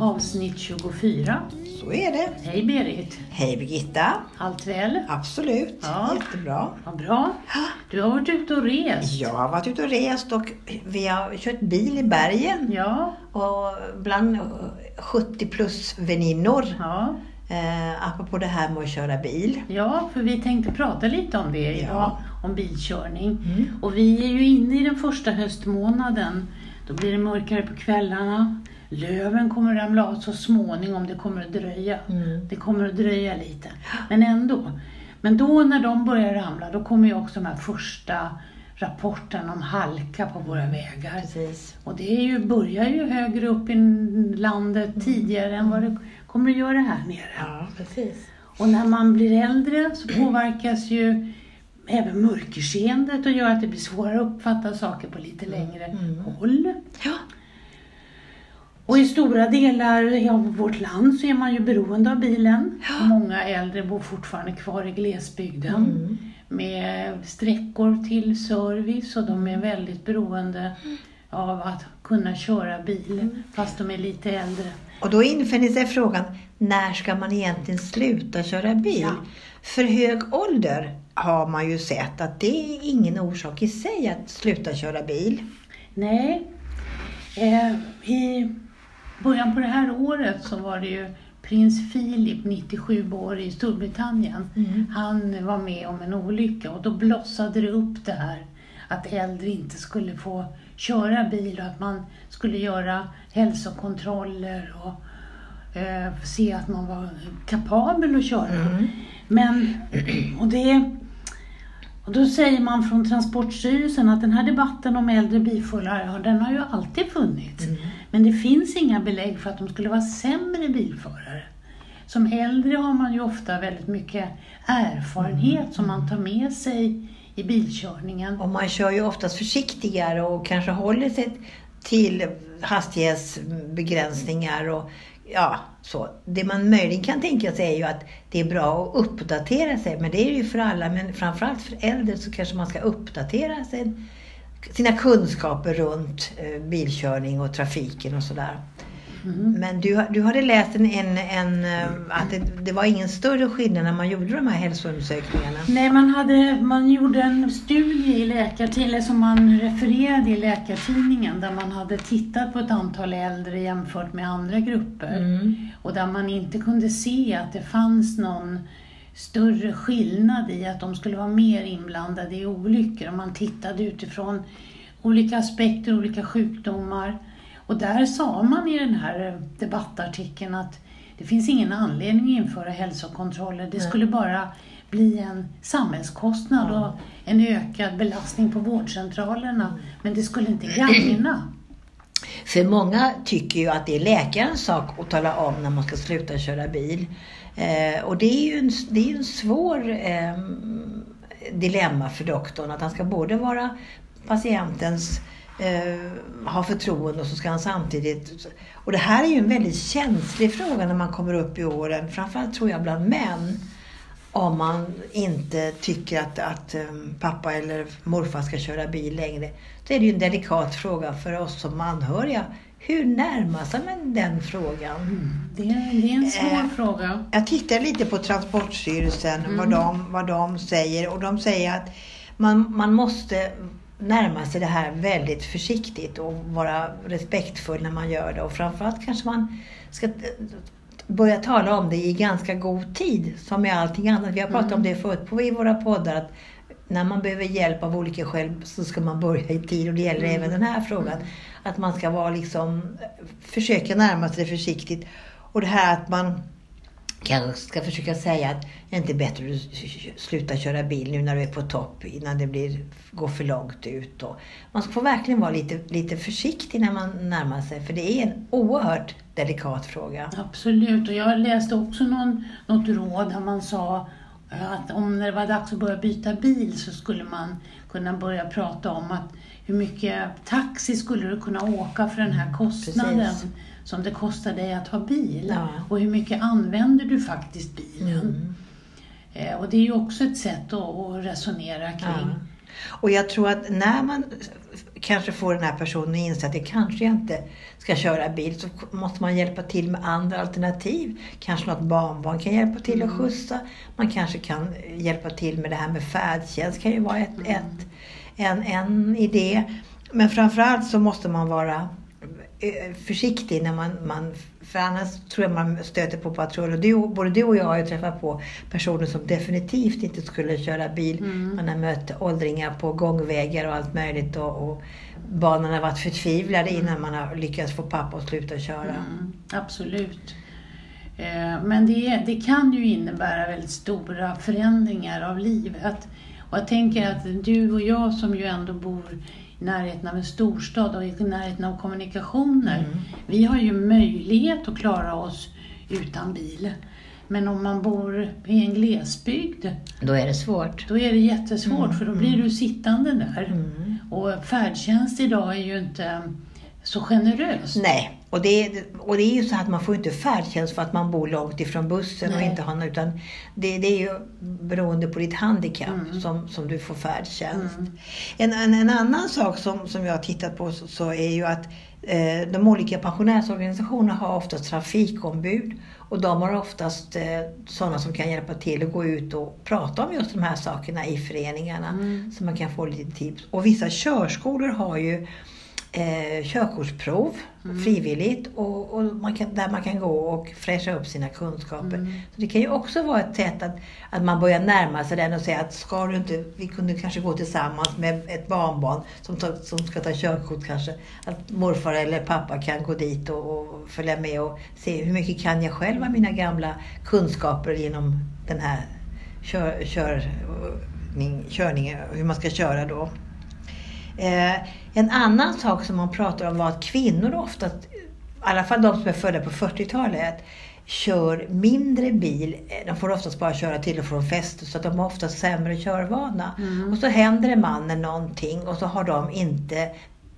avsnitt 24. Så är det. Hej Berit! Hej Birgitta. Allt väl? Absolut. Ja. Jättebra. Vad bra. Du har varit ute och rest. Jag har varit ute och rest och vi har kört bil i bergen. Ja. Och bland 70 plus väninnor. Ja. Eh, apropå det här med att köra bil. ja, för vi tänkte prata lite om det idag, Ja. om bilkörning. Mm. Och vi är ju inne i den första höstmånaden. Då blir det mörkare på kvällarna. Löven kommer ramla av så småningom, det kommer att dröja. Mm. Det kommer att dröja lite, men ändå. Men då när de börjar ramla, då kommer ju också de här första rapporterna om halka på våra vägar. Precis. Och det är ju, börjar ju högre upp i landet tidigare än vad det kommer att göra här nere. Ja, precis. Och när man blir äldre så påverkas ju även mörkerseendet och gör att det blir svårare att uppfatta saker på lite längre Mm. håll. Ja. Och i stora delar av vårt land så är man ju beroende av bilen. Ja. Många äldre bor fortfarande kvar i glesbygden Mm. med sträckor till service och de är väldigt beroende av att kunna köra bil fast de är lite äldre. Och då infinner sig frågan, när ska man egentligen sluta köra bil? Ja. För hög ålder har man ju sett att det är ingen orsak i sig att sluta köra bil. Nej, eh, i början på det här året så var det ju prins Philip, 97 år, i Storbritannien. Mm. Han var med om en olycka och då blossade det upp det här att äldre inte skulle få köra bil och att man skulle göra hälsokontroller och eh, se att man var kapabel att köra. Mm. Men, och det... Och då säger man från Transportstyrelsen att den här debatten om äldre bilförare, ja, den har ju alltid funnits. Mm. Men det finns inga belägg för att de skulle vara sämre bilförare. Som äldre har man ju ofta väldigt mycket erfarenhet som man tar med sig i bilkörningen. Och man kör ju oftast försiktigare och kanske håller sig till hastighetsbegränsningar och ja, så. Det man möjligen kan tänka sig är ju att det är bra att uppdatera sig, men det är det ju för alla, men framförallt för äldre så kanske man ska uppdatera sig, sina kunskaper runt eh, bilkörning och trafiken och sådär. Mm. Men du, du hade läst en, en, en eh, att det, det var ingen större skillnad när man gjorde de här hälsoundersökningarna. Nej, man, hade, man gjorde en studie i läkartidningen, som man refererade i Läkartidningen, där man hade tittat på ett antal äldre jämfört med andra grupper. Mm. Och där man inte kunde se att det fanns någon större skillnad i att de skulle vara mer inblandade i olyckor. Och man tittade utifrån olika aspekter, olika sjukdomar. Och där sa man i den här debattartikeln att det finns ingen anledning att införa hälsokontroller. Det skulle bara bli en samhällskostnad och en ökad belastning på vårdcentralerna. Men det skulle inte gagna. För många tycker ju att det är läkarens sak att tala om när man ska sluta köra bil. Eh, och det är ju en, det är en svår eh, dilemma för doktorn att han ska både vara patientens eh, ha förtroende och så ska han samtidigt... Och det här är ju en väldigt känslig fråga när man kommer upp i åren, framförallt tror jag bland män. Om man inte tycker att, att eh, pappa eller morfar ska köra bil längre. Så är det ju en delikat fråga för oss som anhöriga. Hur närmar sig man den frågan? Det är, det är en svår Eh, fråga. Jag tittar lite på Transportstyrelsen, Mm. vad, de, vad de säger. Och de säger att man, man måste närma sig det här väldigt försiktigt och vara respektfull när man gör det. Och framförallt kanske man ska börja tala om det i ganska god tid, som med allting annat. Vi har pratat Mm. om det förut på, i våra poddar, att när man behöver hjälp av olika skäl så ska man börja i tid och det gäller Mm. även den här frågan. Att man ska vara liksom, försöka närma sig det försiktigt. Och det här att man kanske ska försöka säga att det är inte bättre att sluta köra bil nu när du är på topp innan det blir, går för långt ut. Och man får verkligen vara lite, lite försiktig när man närmar sig för det är en oerhört delikat fråga. Absolut, och jag läste också någon, något råd där man sa eh, att om det var dags att börja byta bil så skulle man kunna börja prata om att hur mycket taxi skulle du kunna åka för den här kostnaden Precis. Som det kostar dig att ha bil? Ja. Och hur mycket använder du faktiskt bilen? Mm. Eh, Och det är ju också ett sätt att, resonera kring. Ja. Och jag tror att när man kanske får den här personen att inse att jag kanske inte ska köra bil. Så måste man hjälpa till med andra alternativ. Kanske något barnbarn kan hjälpa till att Mm. skjutsa. Man kanske kan hjälpa till med det här med färdtjänst. kan ju vara ett, Mm. ett, en, en idé. Men framförallt så måste man vara försiktig när man, man för annars tror jag man stöter på patrull. Och du, både du och jag har ju träffat på personer som definitivt inte skulle köra bil. Mm. Man har mött åldringar på gångvägar och allt möjligt. Och, och barnen har varit förtvivlade innan man har lyckats få pappa att sluta köra. Mm, absolut. Eh, Men det, det kan ju innebära väldigt stora förändringar av livet. Och jag tänker att du och jag som ju ändå bor närheten av en storstad och i närheten av kommunikationer. Mm. Vi har ju möjlighet att klara oss utan bil. Men om man bor i en glesbygd, Då är det svårt. då är det jättesvårt Mm, för då blir du sittande där. Mm. Och färdtjänst idag är ju inte så generös. Nej, och det, är, och det är ju så att man får inte färdtjänst för att man bor långt ifrån bussen och inte har någon, utan det, det är ju beroende på ditt handikapp Mm. som, som du får färdtjänst. Mm. En, en, en annan sak som, som jag har tittat på så, så är ju att eh, de olika pensionärsorganisationerna har oftast trafikombud och de har oftast eh, sådana som kan hjälpa till att gå ut och prata om just de här sakerna i föreningarna Mm. så man kan få lite tips. Och vissa körskolor har ju eh, körkortsprov frivilligt och, och man kan, där man kan gå och fräscha upp sina kunskaper. Mm. Så det kan ju också vara ett sätt att, att man börjar närma sig den och säga att ska du inte, vi kunde kanske gå tillsammans med ett barnbarn som, tar, som ska ta körkort kanske. Att morfar eller pappa kan gå dit och, och följa med och se hur mycket kan jag själv av mina gamla kunskaper genom den här kör, körning, körningen, hur man ska köra då. Eh, en annan sak som man pratar om var att kvinnor ofta, i alla fall de som är födda på 40-talet, kör mindre bil. Eh, De får oftast bara köra till och från fester så att de har oftast sämre körvana. Mm. Och så händer det mannen någonting och så har de inte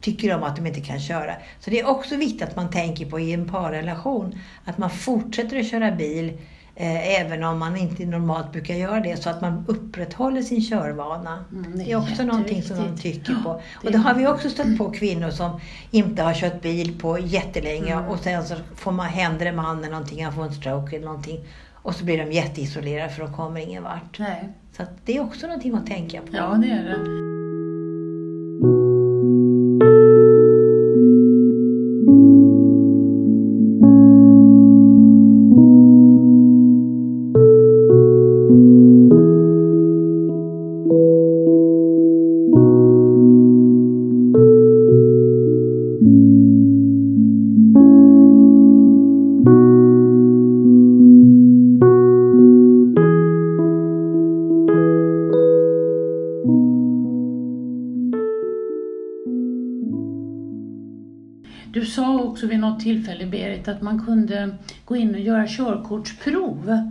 tycker de att de inte kan köra. Så det är också viktigt att man tänker på i en parrelation att man fortsätter att köra bil även om man inte normalt brukar göra det så att man upprätthåller sin körvana. Mm, det, är också någonting som de tycker på. Det Och det har är- vi också stött på kvinnor som inte har kört bil på jättelänge Mm. och sen så får man, händer det mannen någonting, han får en stroke eller någonting. Och så blir de jätteisolerade för de kommer ingen vart. Nej, Så det är också någonting att tänka på. ja det är det. Också vid något tillfälle Berit att man kunde gå in och göra körkortsprov.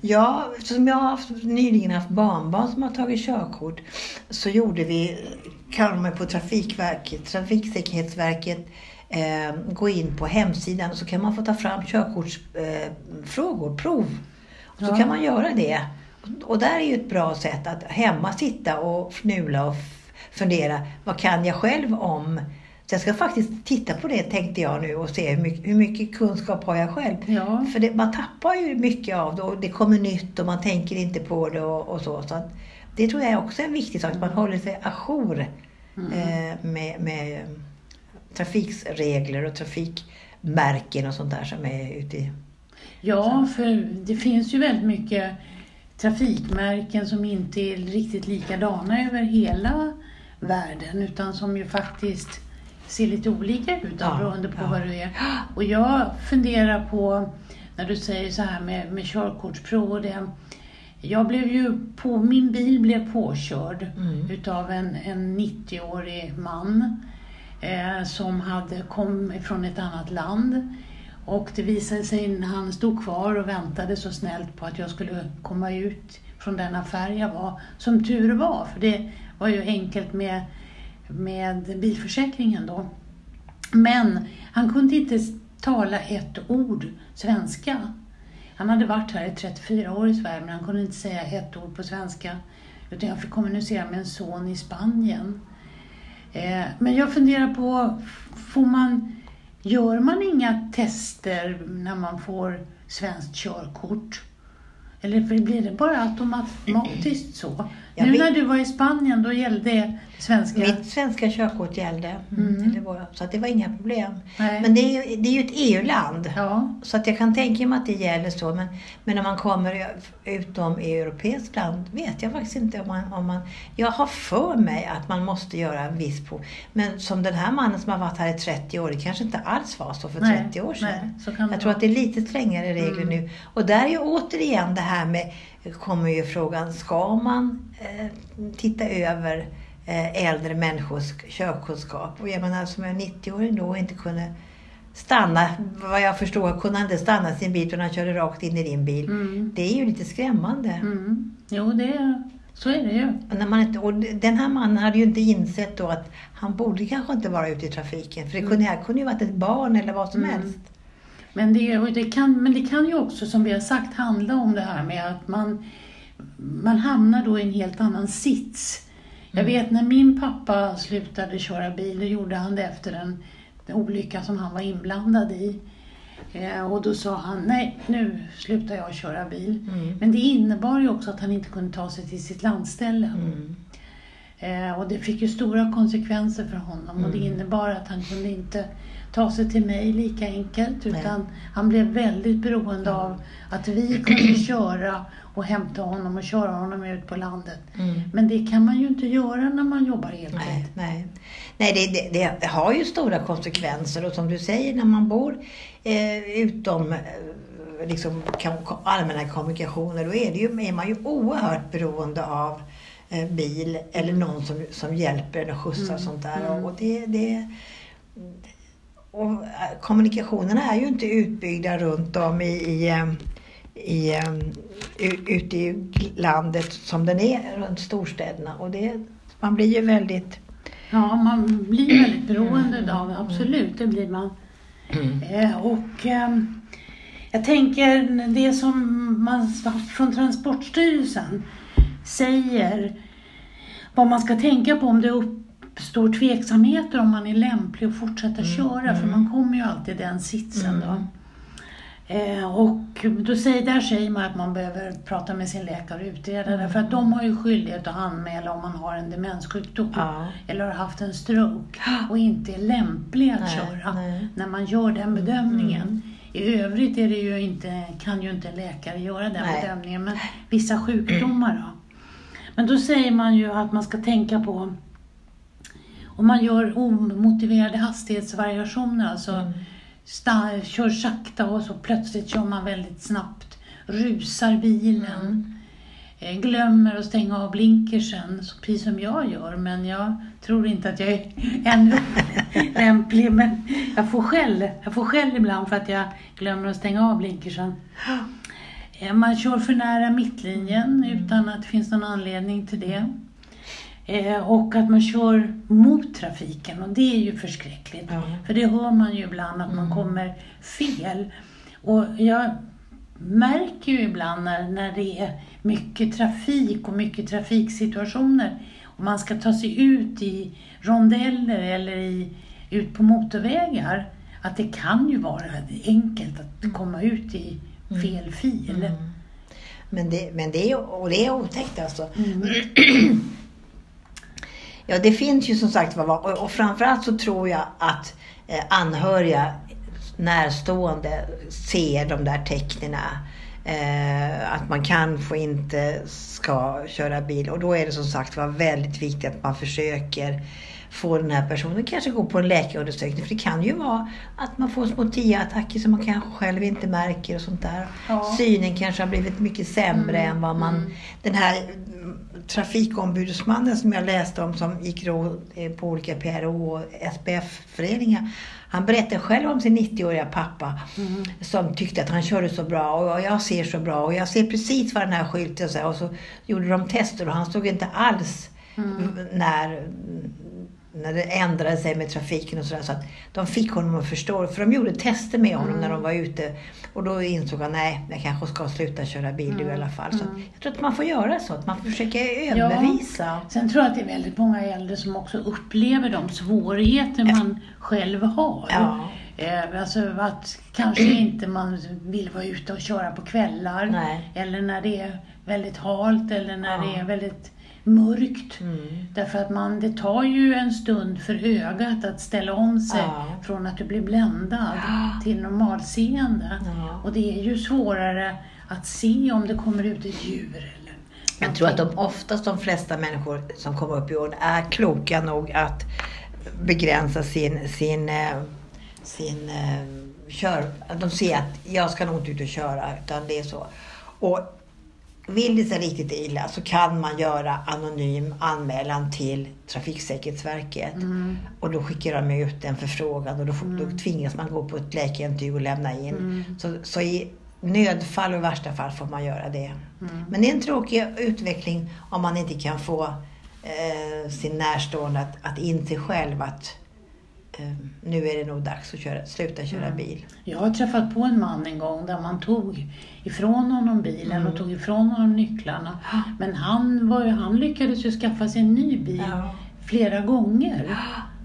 Ja, eftersom jag har haft, nyligen haft barnbarn som har tagit körkort så gjorde vi, kan man på Trafikverket, Trafiksäkerhetsverket eh, gå in på hemsidan och så kan man få ta fram körkortsfrågor, eh, prov. Och så Ja. kan man göra det. Och där är ju ett bra sätt att hemma sitta och fnula och fundera, vad kan jag själv om så jag ska faktiskt titta på det tänkte jag nu och se hur mycket, hur mycket kunskap har jag själv. Ja. För det, man tappar ju mycket av det och det kommer nytt och man tänker inte på det och, och så. så det tror jag är också en viktig sak, att man håller sig ajour Mm. eh, med, med trafikregler och trafikmärken och sånt där som är ute i... Ja, för det finns ju väldigt mycket trafikmärken som inte är riktigt likadana över hela världen utan som ju faktiskt ser lite olika ut Ja, beroende på ja. vad du är. Och jag funderar på, när du säger så här med, med körkortsprov och det. Jag blev ju på, min bil blev påkörd Mm. utav en, en 90-årig man eh, som hade kom från ett annat land. Och det visade sig när han stod kvar och väntade så snällt på att jag skulle komma ut från den affär jag var. Som tur var, för det var ju enkelt med, med bilförsäkringen då. Men han kunde inte tala ett ord svenska. Han hade varit här i 34 år i Sverige men han kunde inte säga ett ord på svenska. Utan jag fick kommunicera med en son i Spanien. Eh, men jag funderar på, får man, gör man inga tester när man får svenskt körkort? Eller blir det bara automatiskt så? Jag nu när du var i Spanien, då gällde svenska? Mitt svenska körkort gällde. Mm. Det var, så att det var inga problem. Nej. Men det är, ju- det är ju ett EU-land. Ja, Så att jag kan tänka mig att det gäller så. Men, men när man kommer utom europeiskt land vet jag faktiskt inte om man, om man... Jag har för mig att man måste göra en viss prov. Men som den här mannen som har varit här i 30 år, det kanske inte alls var så för 30 år sedan. Nej, Jag tror att det är lite strängare regler Mm. nu. Och där är ju återigen det här med, kommer ju frågan, ska man eh, titta över eh, äldre människors körkunskap? Och jag menar som en 90-åring då inte kunde stanna, vad jag förstår, kunde han inte stanna sin bil utan han körde rakt in i din bil. Mm. Det är ju lite skrämmande. Mm. Jo, det, så är det ju. Och, när man inte, och den här mannen hade ju inte insett då att han borde kanske inte vara ute i trafiken. För det kunde, här kunde ju varit ett barn eller vad som Mm. helst. Men det, det kan, men det kan ju också, som vi har sagt, handla om det här med att man, man hamnar då i en helt annan sits. Jag Mm. vet när min pappa slutade köra bil, då gjorde han det efter en, olycka som han var inblandad i. Eh, och då sa han, nej nu slutar jag köra bil. Mm. Men det innebar ju också att han inte kunde ta sig till sitt landställe. Mm. Eh, och det fick ju stora konsekvenser för honom och det Mm. innebar att han kunde inte ta sig till mig lika enkelt Nej. utan han blev väldigt beroende av att vi kunde köra och hämta honom och köra honom ut på landet. Mm. Men det kan man ju inte göra när man jobbar heltid. Nej, nej. nej det, det, det har ju stora konsekvenser och som du säger när man bor eh, utom eh, liksom, allmänna kommunikationer då är, det ju, är man ju oerhört beroende av eh, bil eller någon som, som hjälper en och skjutsar och Mm, sånt där. mm. Och det, det, och eh, kommunikationerna är ju inte utbyggda runt om i, i, eh, i, eh, ute i landet som den är runt storstäderna. Och det, man blir ju väldigt... Ja, man blir väldigt beroende av det, absolut, det blir man. Eh, och ehm, jag tänker det som man från Transportstyrelsen säger vad man ska tänka på om det uppstår tveksamheter om man är lämplig att fortsätta köra för man kommer ju alltid i den sitsen då. Eh, och då säger, där säger man att man behöver prata med sin läkare och utreda det för att de har ju skyldighet att anmäla om man har en demenssjukdom Ja. eller har haft en stroke och inte är lämplig att Nej, köra nej. när man gör den bedömningen. I övrigt är det ju inte, kan ju inte läkare göra den Nej. bedömningen, men vissa sjukdomar då. Men då säger man ju att man ska tänka på om man gör omotiverade hastighetsvariationer, alltså Mm. sta- kör sakta och så plötsligt kör man väldigt snabbt, rusar bilen, Mm. eh, glömmer att stänga av blinkersen, precis som jag gör, men jag tror inte att jag är ännu lämplig. Men jag får skäll, jag får skäll ibland för att jag glömmer att stänga av blinkersen. Eh, Man kör för nära mittlinjen utan att det finns någon anledning till det. Eh, Och att man kör mot trafiken och det är ju förskräckligt. Ja. För det hör man ju ibland att man kommer fel. Och jag märker ju ibland när, när det är mycket trafik och mycket trafiksituationer och man ska ta sig ut i rondeller eller i, ut på motorvägar att det kan ju vara enkelt att komma ut i fel fil. Mm. Men det, men det, är, och det är otäckt alltså. Mm. Ja, det finns ju som sagt var, och, framförallt så tror jag att eh, anhöriga, närstående, ser de där tecknen. Eh, att man kanske inte ska köra bil. Och då är det som sagt var väldigt viktigt att man försöker få den här personen kanske gå på en läkarundersökning. För det kan ju vara att man får små TIA-attacker som man kanske själv inte märker och sånt där. Ja. Synen kanske har blivit mycket sämre Mm, än vad man... mm. Den här trafikombudsmannen som jag läste om som gick eh, på olika PRO och SPF-föreningar. Han berättade själv om sin 90-åriga pappa Mm. som tyckte att han körde så bra och jag ser så bra och jag ser precis vad den här skylten säger. Och så gjorde de tester och han såg inte alls Mm. när när det ändrade sig med trafiken och sådär. Så att de fick honom att förstå. För de gjorde tester med honom Mm. när de var ute. Och då insåg han, nej, jag kanske ska sluta köra bil nu i alla fall. Så Mm. jag tror att man får göra så. Att man försöker överbevisa. Sen tror jag att det är väldigt många äldre som också upplever de svårigheter man själv har. Ja. Eh, alltså att kanske inte man vill vara ute och köra på kvällar. Nej. Eller när det är väldigt halt eller när Ja. det är väldigt mörkt. Mm. Därför att man, det tar ju en stund för ögat att ställa om sig Ja. från att du blir bländad Ja. till normalseende. Ja. Och det är ju svårare att se om det kommer ut ett djur eller Jag tror att de oftast de flesta människor som kommer upp i åren är kloka nog att begränsa sin, sin, eh, sin eh, kör... De ser att jag ska nog inte ut och köra, utan det är så. Och vill det sig riktigt illa så kan man göra anonym anmälan till Trafiksäkerhetsverket. Mm. Och då skickar de ut en förfrågan och då, får, då tvingas man gå på ett läkarintyg och lämna in. Mm. Så, så i nödfall och i värsta fall får man göra det. Mm. Men det är en tråkig utveckling om man inte kan få eh, sin närstående att, att inse själv att nu är det nog dags att köra, sluta köra Mm. bil. Jag har träffat på en man en gång där man tog ifrån honom bilen Mm. och tog ifrån honom nycklarna. Men han, var han lyckades ju skaffa sig en ny bil Ja. flera gånger.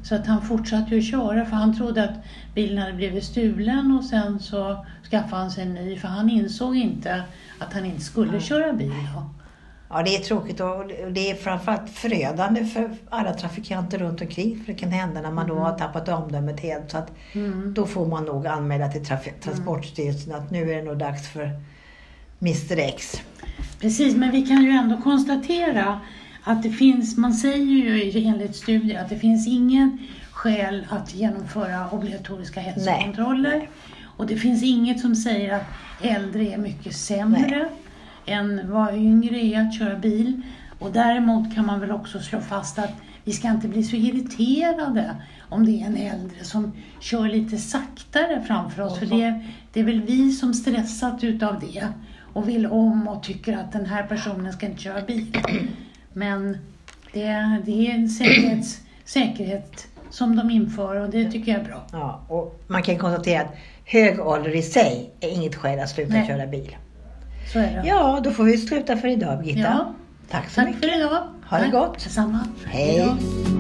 Så att han fortsatte ju att köra för han trodde att bilen hade blivit stulen och sen så skaffade han sig en ny för han insåg inte att han inte skulle köra bil då. Ja, det är tråkigt och det är framförallt förödande för alla trafikanter runt omkring. För det kan hända när man då har tappat omdömet helt. Så att Mm. då får man nog anmäla till traf- Transportstyrelsen att nu är det nog dags för Mr X. Precis, men vi kan ju ändå konstatera att det finns, man säger ju enligt studier att det finns ingen skäl att genomföra obligatoriska hälsokontroller. Och det finns inget som säger att äldre är mycket sämre än vad yngre är att köra bil. Och däremot kan man väl också slå fast att vi ska inte bli så irriterade om det är en äldre som kör lite saktare framför oss. För det, det är väl vi som stressat utav det och vill om och tycker att den här personen ska inte köra bil. Men det, det är en säkerhets, säkerhet som de inför och det tycker jag är bra. Ja, och man kan konstatera att hög ålder i sig är inget skäl att sluta Nej. köra bil. Så är det. Ja, då får vi sluta för idag Birgitta. Ja. Tack så Tack mycket. för idag. Ha det Tack. gott. Detsamma. Hej. då.